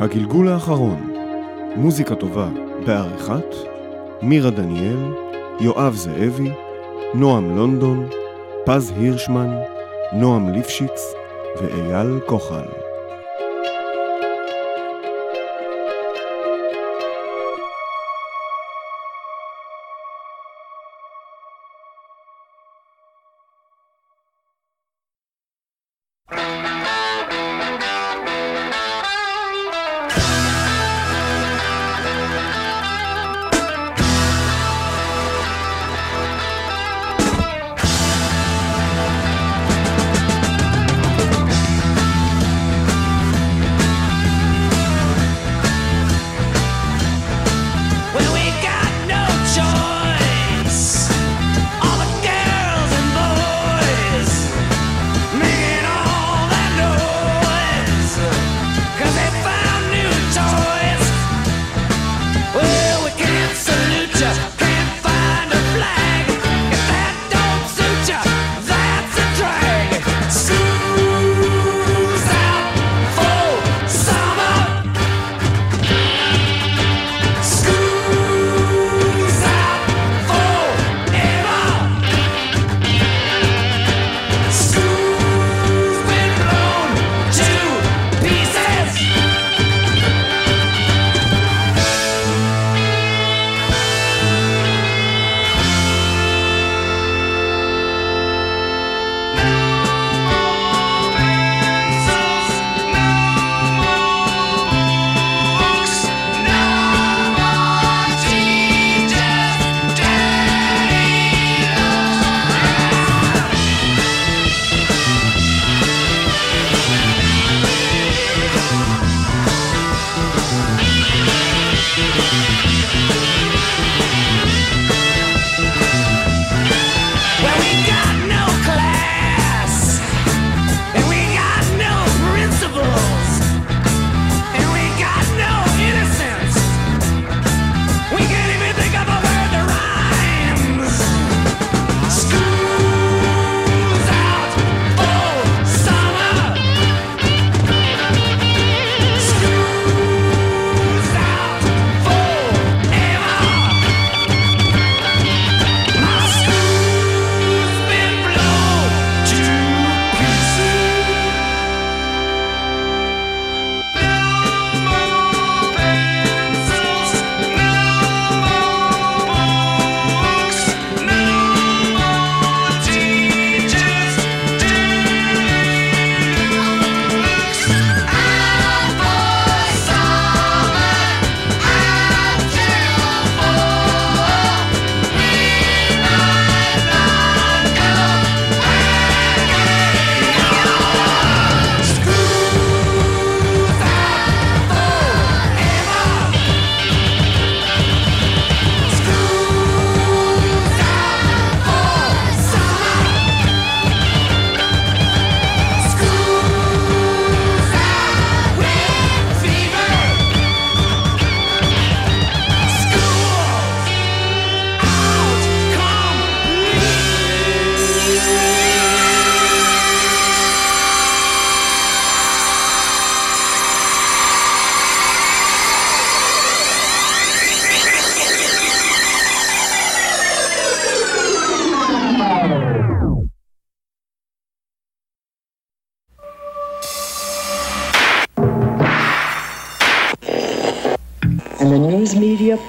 הגלגול האחרון, מוזיקה טובה בעריכת מירה דניאל, יואב זאבי, נועם לונדון, פז הירשמן, נועם ליפשיץ ואייל כוחל.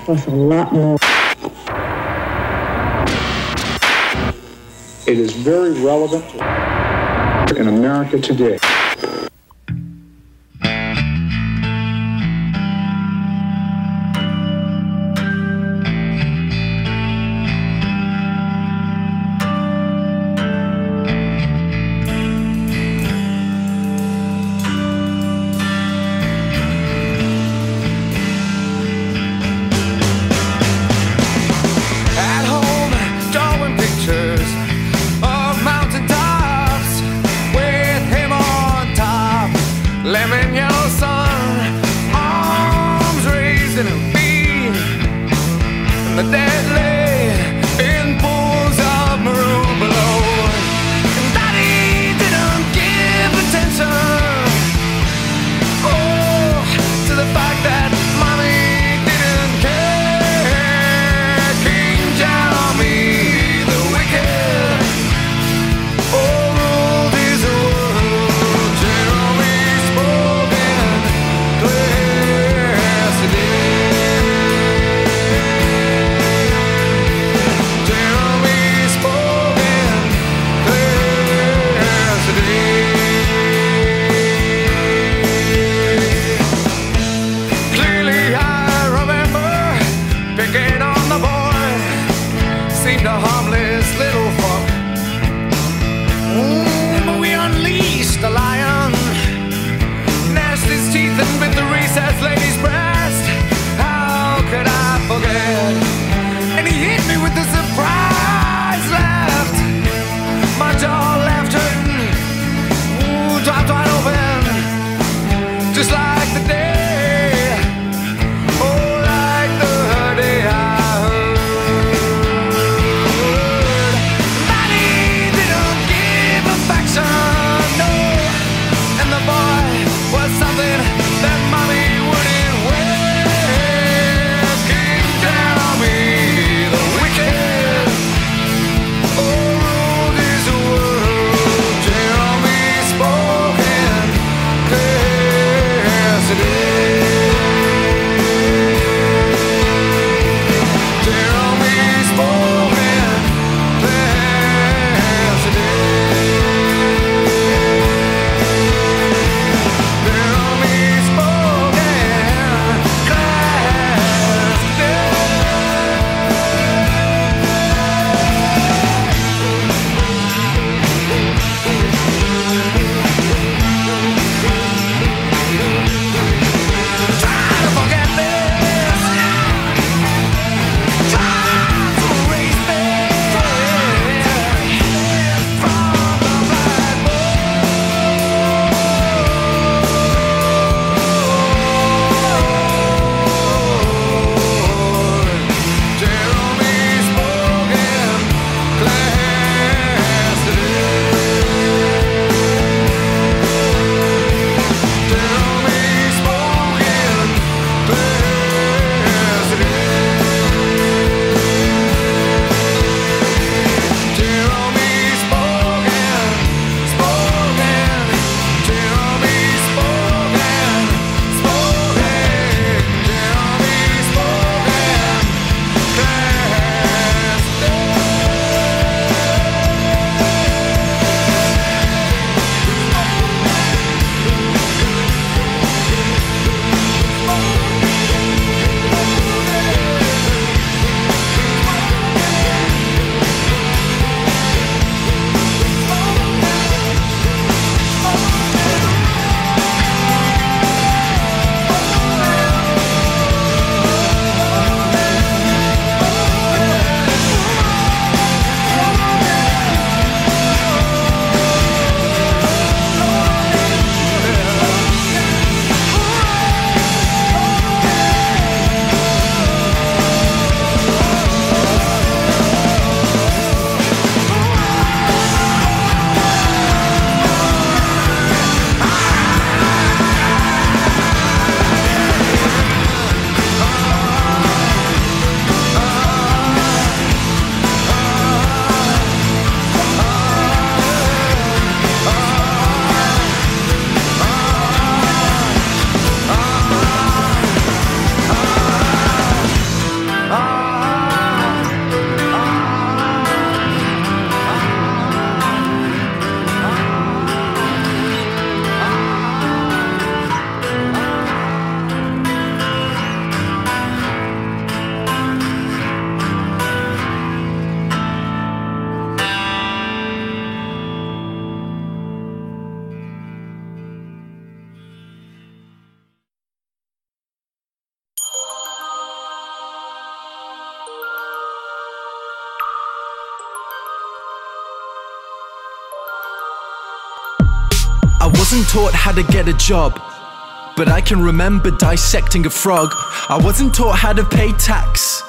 With a lot more. It is very relevant in America today. How to get a job, but I can remember dissecting a frog. I wasn't taught how to pay tax.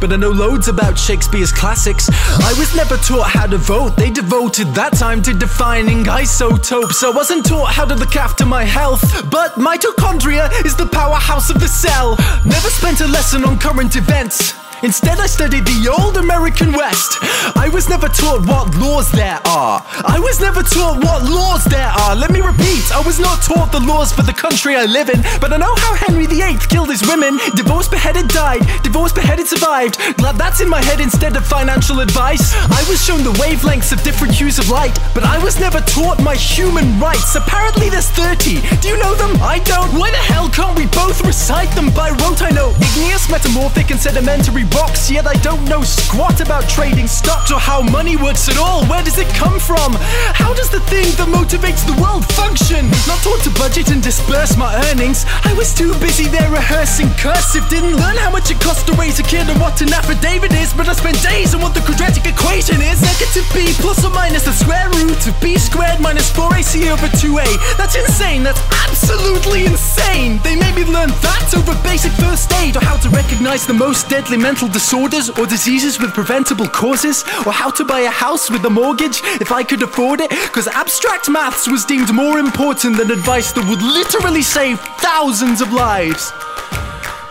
But I know loads about Shakespeare's classics. I was never taught how to vote. They devoted that time to defining isotopes. I wasn't taught how to look after my health. But mitochondria is the powerhouse of the cell. Never spent a lesson on current events. Instead, I studied the old American West. I was never taught what laws there are. I was never taught what laws there are. Let me repeat, I was not taught the laws for the country I live in, but I know how Henry VIII killed his women. Divorced, beheaded, died. Divorced, beheaded, survived. Glad that's in my head instead of financial advice. I was shown the wavelengths of different hues of light, but I was never taught my human rights. Apparently, there's 30. Do you know them? I don't. Why the hell can't we both recite them by rote? I know igneous, metamorphic, and sedimentary rocks, yet I don't know squat about trading stocks or how money works at all. Where does it come from? How does the thing that motivates the world function? Not taught to budget and disperse my earnings. I was too busy there rehearsing cursive. Didn't learn how much it costs to raise a kid and what an affidavit is. But I spent days on what the quadratic equation is. Negative b plus or minus the square root of b squared minus 4ac over 2a. That's insane. That's absolutely insane. They made me learn that over basic first aid or how to recognize the most deadly mental disorders or diseases with preventable causes or how to buy a house with a mortgage if I could afford it. Because abstract maths was deemed more important than advice that would literally save thousands of lives.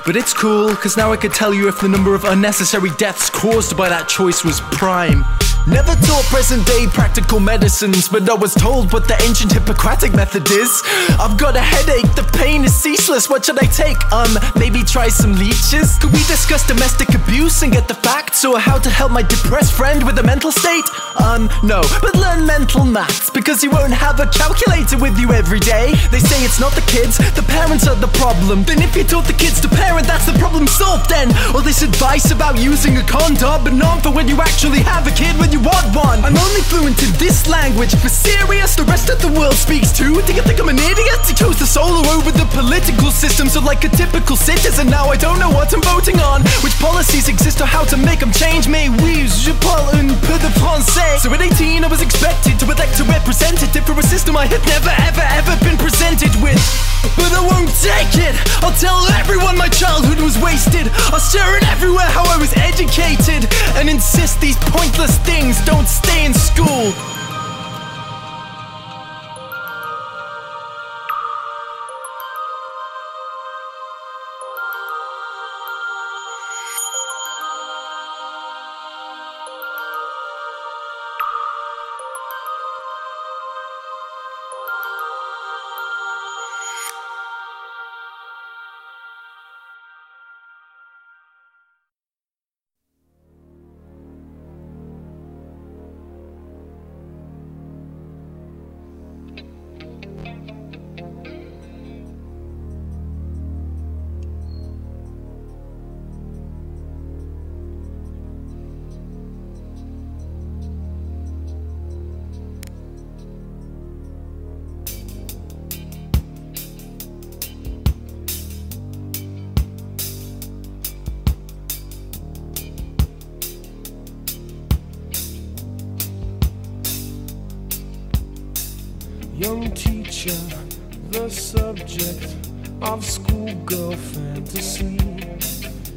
But it's cool, because now I could tell you if the number of unnecessary deaths caused by that choice was prime. Never taught present day practical medicines, but I was told what the ancient Hippocratic method is. I've got a headache, the pain is ceaseless. What should I take? Um, maybe try some leeches? Could we discuss domestic abuse and get the facts, or how to help my depressed friend with a mental state? Um, no, but learn mental maths because you won't have a calculator with you every day. They say it's not the kids, the parents are the problem. Then if you taught the kids to parent, that's the problem solved then. All this advice about using a condom, but not for when you actually have a kid when you want one. I'm only fluent in this language. For serious, the rest of the world speaks too. Do you think I'm an idiot? He chose the solo over the political system, so like a typical citizen, now I don't know what I'm voting on. Which policies exist or how to make them change. Mais oui, je parle un peu de français. So at 18, I was expected to elect a representative for a system I had never, ever, ever been presented with. But I won't take it. I'll tell everyone my childhood was wasted. I'll share it everywhere how I was educated and insist these pointless things don't stay in school. Teacher, the subject of schoolgirl fantasy.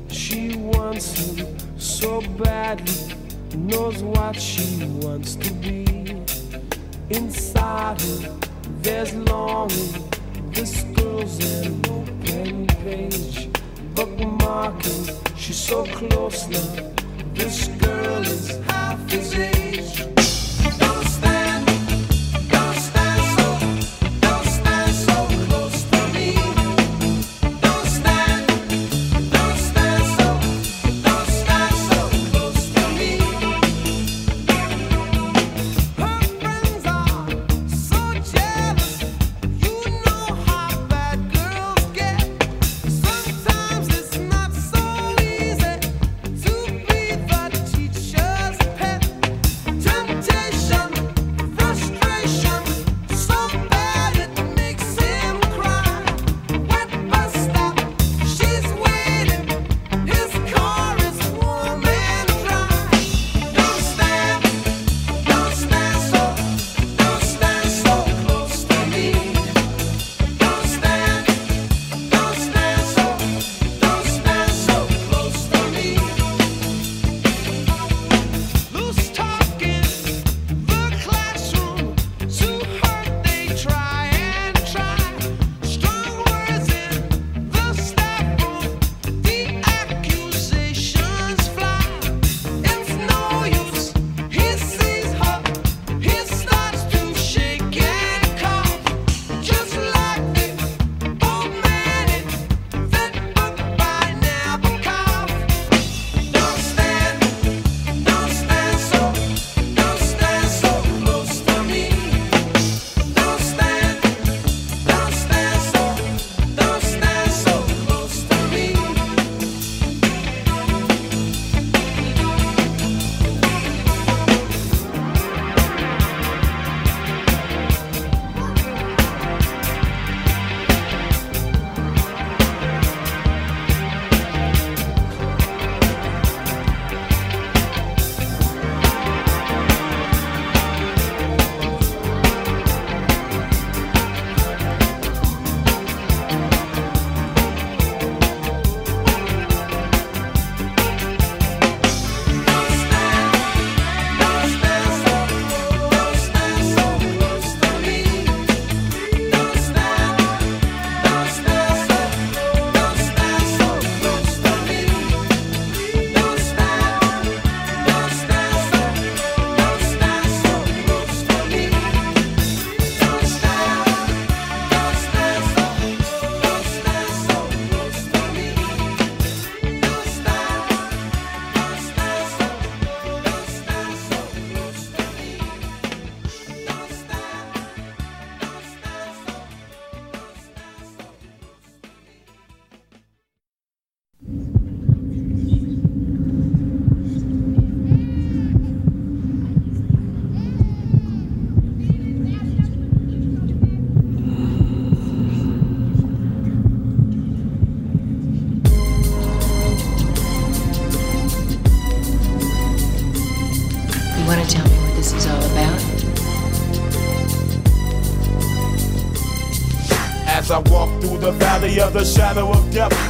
She wants him so badly, knows what she wants to be. Inside her, there's longing. This girl's an open page, bookmarking. She's so close now. This girl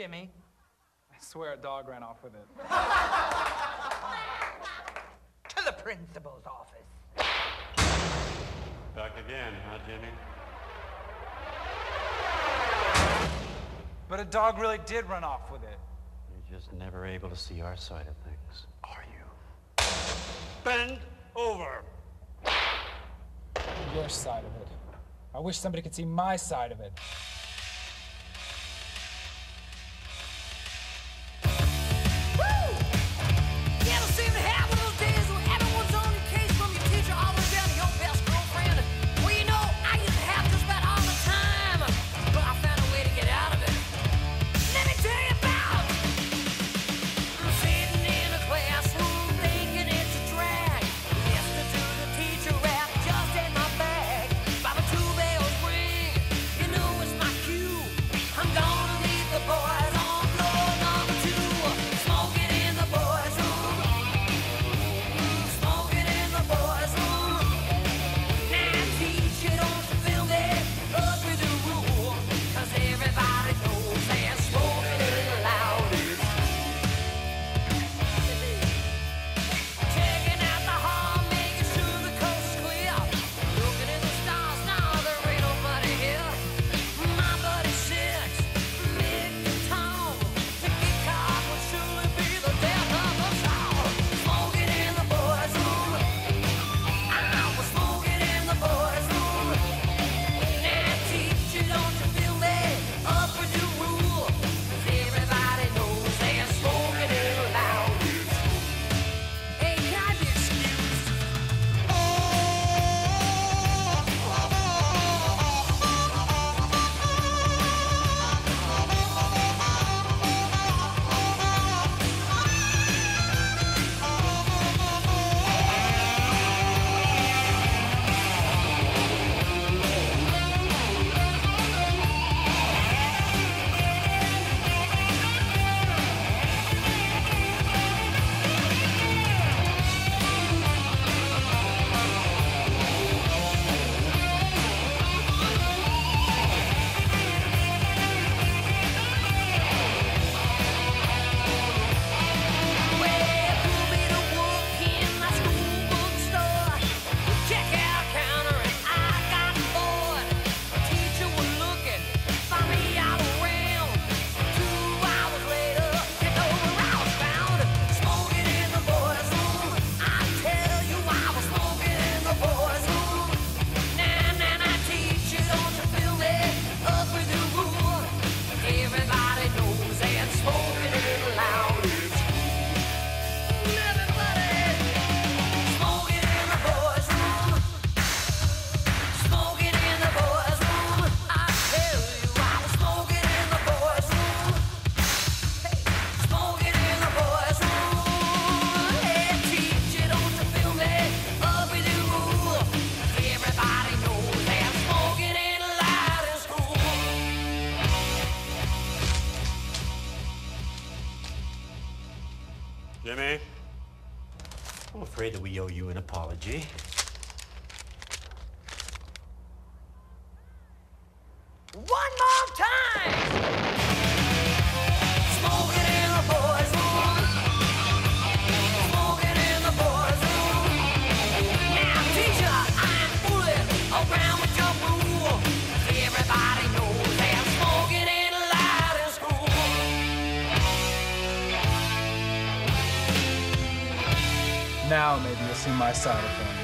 Jimmy? I swear a dog ran off with it. To the principal's office. Back again, huh, Jimmy? But a dog really did run off with it. You're just never able to see our side of things, are you? Bend over. Your side of it. I wish somebody could see my side of it. while, maybe you'll see my side of things.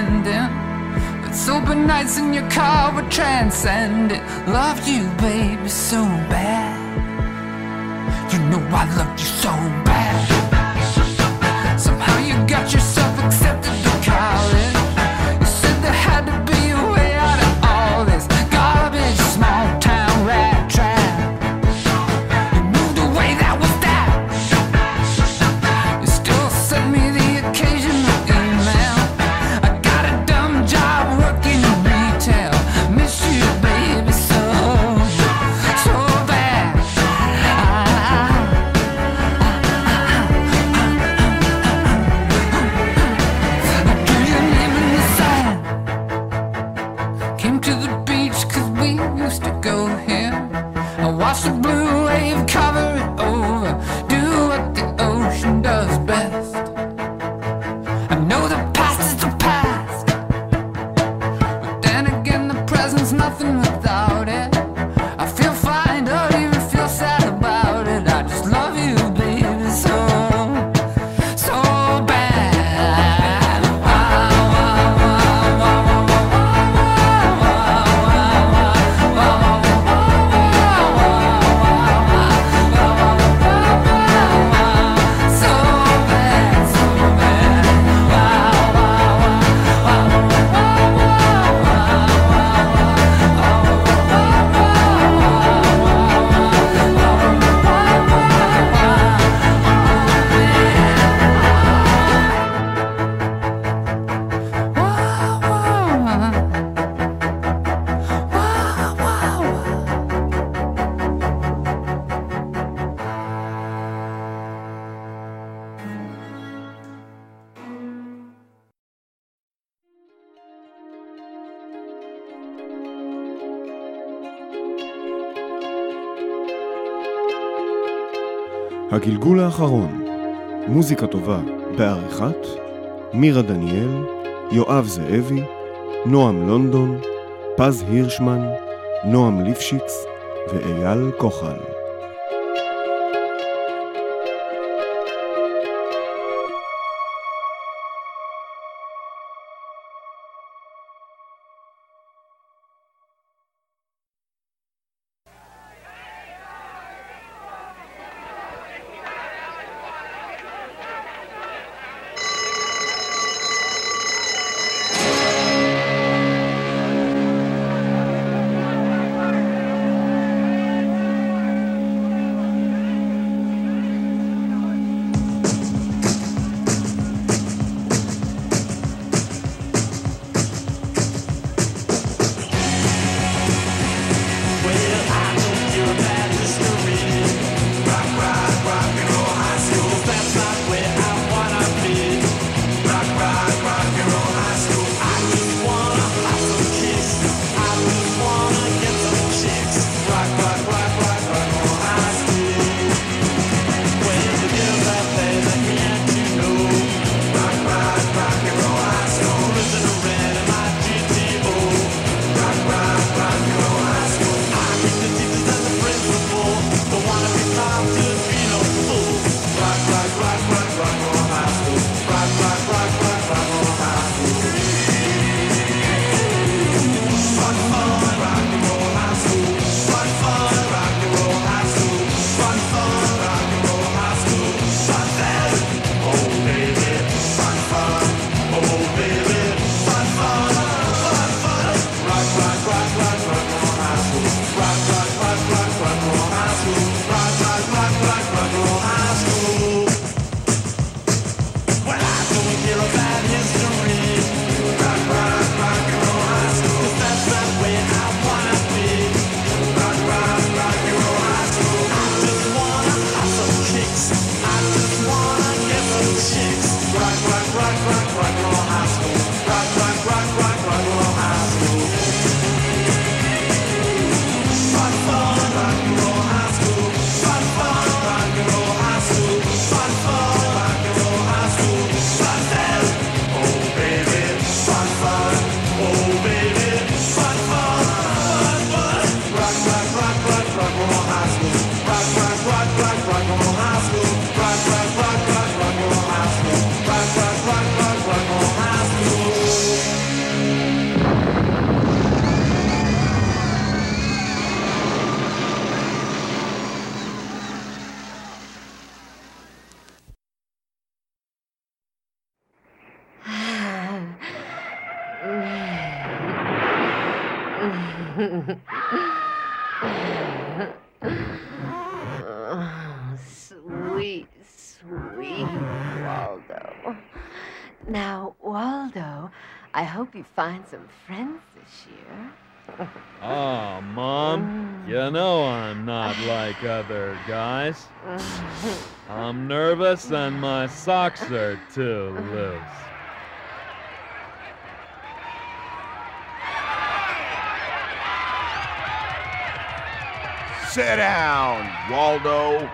ending. But sober nights in your car would transcend it. Loved you, baby, so bad. You know I loved you so bad. Somehow you got yourself. הגלגול האחרון, מוזיקה טובה בעריכת מירה דניאל, יואב זאבי, נועם לונדון, פז הירשמן, נועם ליפשיץ ואייל כוחל. sweet, sweet Waldo. Now, Waldo, I hope you find some friends this year. Ah, oh, Mom, mm. you know I'm not like other guys. I'm nervous and my socks are too loose. sit down, Waldo.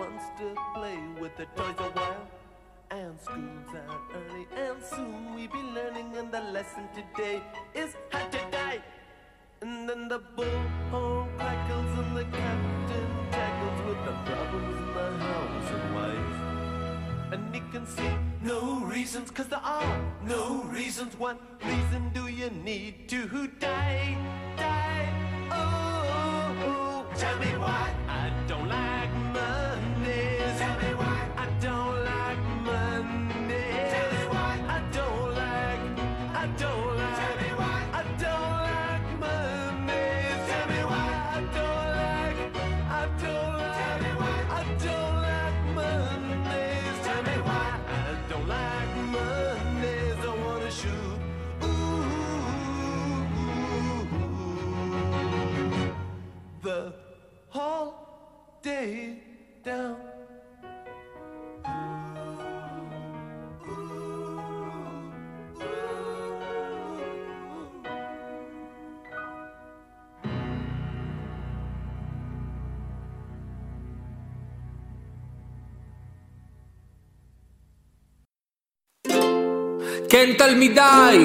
wants to play with the toys a while. And school's out early, and soon we be learning. And the lesson today is how to die. And then the bullhorn crackles, and the captain tackles with the problems in the house and wife. And he can see no reasons, cause there are no reasons. What reason do you need to die? Die, oh, oh, oh. tell me why. down. כן תלמידיי,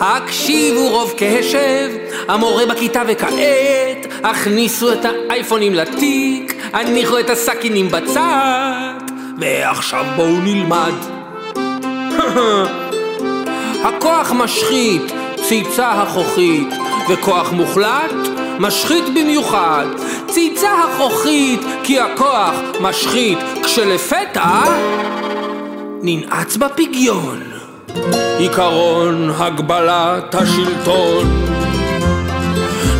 הקשיבו רוב קשב, המורה בכיתה וכעת, הכניסו את האייפונים לתיק, הניחו את הסכינים בצד, ועכשיו בואו נלמד. הכוח משחית, ציצה החוכית, וכוח מוחלט, משחית במיוחד. ציצה החוכית, כי הכוח משחית, כשלפתע ננעץ בפגיון. עיקרון הגבלת השלטון.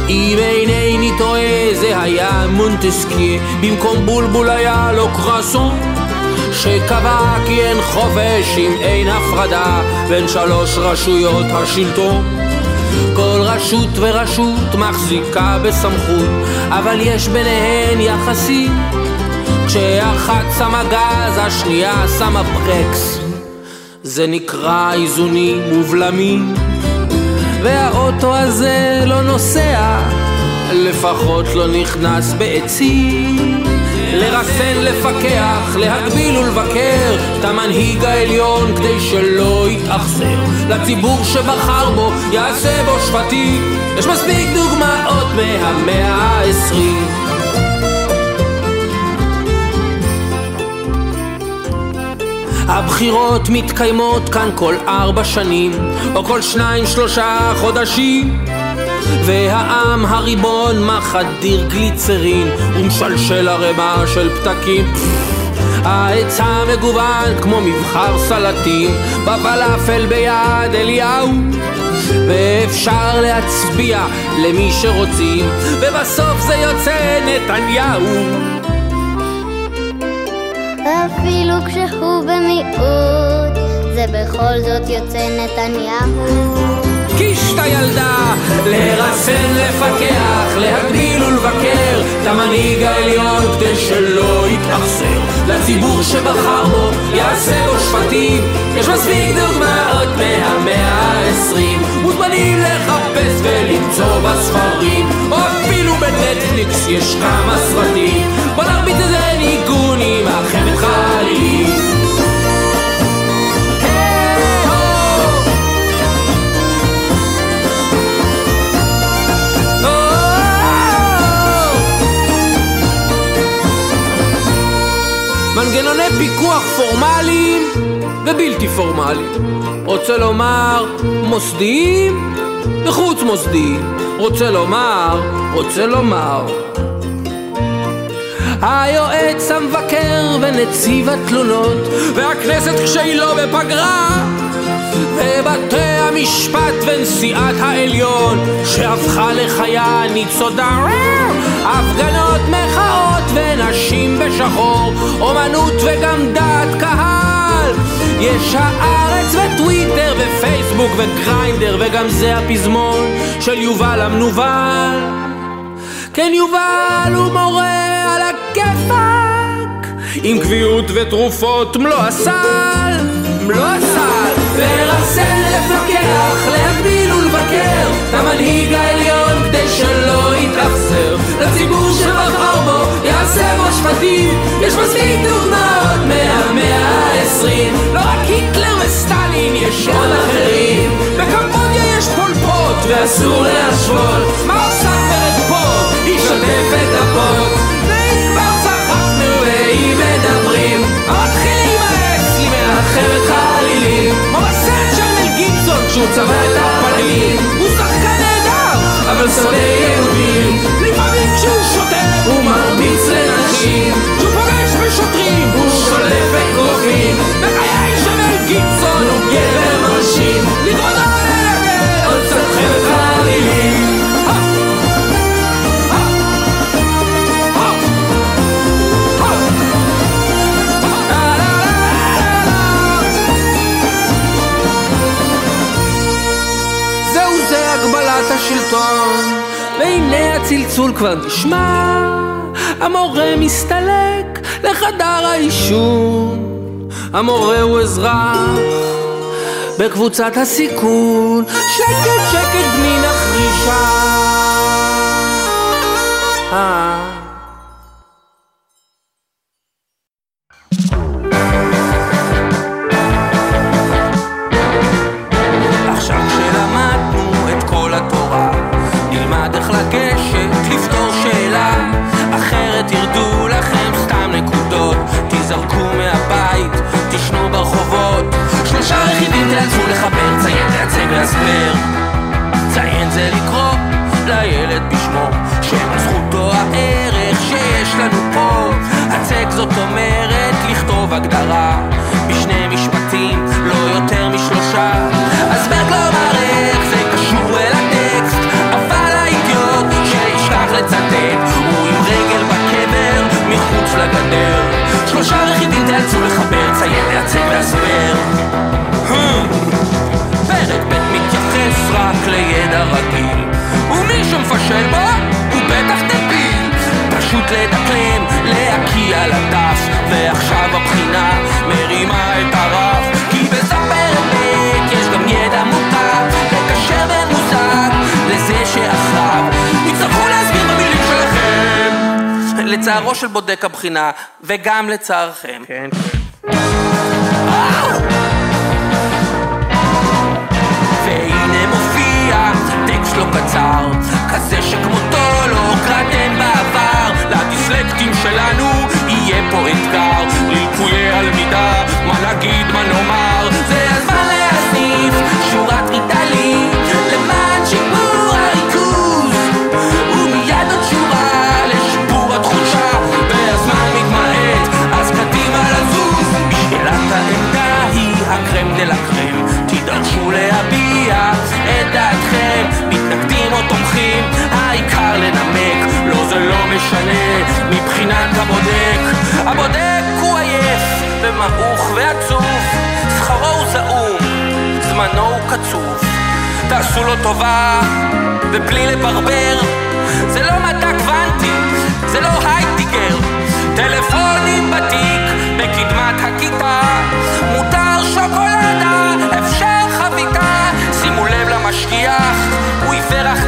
אם אינני טועה זה היה מונטסקיה, במקום בולבול היה לו קרסון. שקבע כי אין חופש אם אין הפרדה בין שלוש רשויות השלטון. כל רשות ורשות מחזיקה בסמכות, אבל יש ביניהן יחסים. כשאחת שמה גז, השנייה שמה ברקס. זה נקרא איזונים ובלמים, והאוטו הזה לא נוסע, לפחות לא נכנס בעצים. לרסן, לפקח, להגביל ולבקר את המנהיג העליון כדי שלא יתאכזר. לציבור שבחר בו, יעשה בו שפטים יש מספיק דוגמאות מהמאה העשרים הבחירות מתקיימות כאן כל ארבע שנים, או כל שניים שלושה חודשים. והעם הריבון מחדיר גליצרין ומשלשל ערימה של פתקים. ההיצע מגוון כמו מבחר סלטים בפלאפל ביד אליהו ואפשר להצביע למי שרוצים ובסוף זה יוצא נתניהו אפילו כשהוא במיעוט, זה בכל זאת יוצא נתניהו. קיש את הילדה, לרסן, לפקח, להגדיל ולבקר את המנהיג העליון כדי שלא יתאכזר לציבור שבחר בו, יעשה בו שפטים יש מספיק דוגמאות מהמאה העשרים. מוזמנים לחפש ולמצוא בספרים. או אפילו בנטפליקס יש כמה סרטים. בוא נרביץ איזה ניגון עם החמת חלילים מנגנוני פיקוח פורמליים ובלתי פורמליים. רוצה לומר מוסדיים וחוץ מוסדיים. רוצה לומר, רוצה לומר. היועץ המבקר ונציב התלונות והכנסת כשהיא לא בפגרה ובתי המשפט ונשיאת העליון שהפכה לחיה ניצודה הפגנות, מחאות ונשים בשחור אומנות וגם דעת קהל. יש הארץ וטוויטר ופייסבוק וגריינדר וגם זה הפזמון של יובל המנוול. כן יובל הוא מורה על הכיפאק עם קביעות ותרופות מלוא הסל מלוא הסל לרסן, לפקח, להגביל ולבקר. המנהיג העליון כדי שלא יתאכזר. לציבור שבחר בו, יעשה בו שפטים יש מספיק דוגמאות מהמאה העשרים. לא רק היטלר וסטלין, יש עוד אחרים. בקמבודיה יש פולפוט ואסור להשוות. מה עושה גברת פה? היא שוטפת הפוט. ואם כבר צחקנו ואם מדברים. מתחילים העץ לי מאחרת חלילים כשהוא צבע את הפנים. הוא שחקן נהדר אבל שונא יהודים. לפעמים כשהוא שותה הוא מרביץ לנשים. כשהוא פוגש בשוטרים הוא שולף אגרופים בחיי של גיבסון הוא גבר מרשים. לכבודו השלטון. והנה הצלצול כבר נשמע המורה מסתלק לחדר העישון. המורה הוא אזרח בקבוצת הסיכון. שקט שקט בני נחרישה זאת אומרת לכתוב הגדרה, בשני משפטים, לא יותר משלושה. אז כלומר איך זה קשור אל הטקסט, אבל האידיוט שישכח לצטט, הוא עם רגל בקבר מחוץ לגדר. שלושה רכיבים תיאלצו לחבר, ציין, להצג והסבר. פרק ב' מתייחס רק לידע רגיל, ומי שמפשל בו הוא בטח דביל. פשוט לדקלם, להקיע לדף, ועכשיו הבחינה מרימה את הרף, כי בספר אמת יש גם ידע מוטב, לקשר בין מושג לזה שאחריו, יצטרכו להסביר במילים שלכם. לצערו של בודק הבחינה, וגם לצערכם. כן, כן. והנה מופיע טקסט לא קצר, כזה שכמותו לא קראתם בעבר. לדיסלקטים שלנו פה אתגר, ליקויי הלמידה, מה נגיד, מה נאמר. זה הזמן להסניף שורת ריטלין, למען שיפור הריכוז. ומיד עוד שורה לשיפור התחושה, והזמן מתמעט, אז קדימה לזוז. שאלת העמדה היא הקרם דה לה קרם, תידרשו להביע ומעוך ועצוב, שכרו הוא זעום, זמנו הוא קצוב, תעשו לו טובה, ובלי לברבר, זה לא מדע קוונטי, זה לא הייטיגר, טלפונים בתיק, בקדמת הכיתה, מותר שוקולדה, אפשר חביתה, שימו לב למשגיח, הוא עיוור אך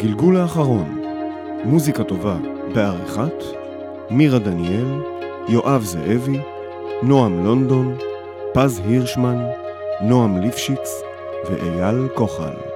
הגלגול האחרון, מוזיקה טובה בעריכת מירה דניאל, יואב זאבי, נועם לונדון, פז הירשמן, נועם ליפשיץ ואייל כוחל.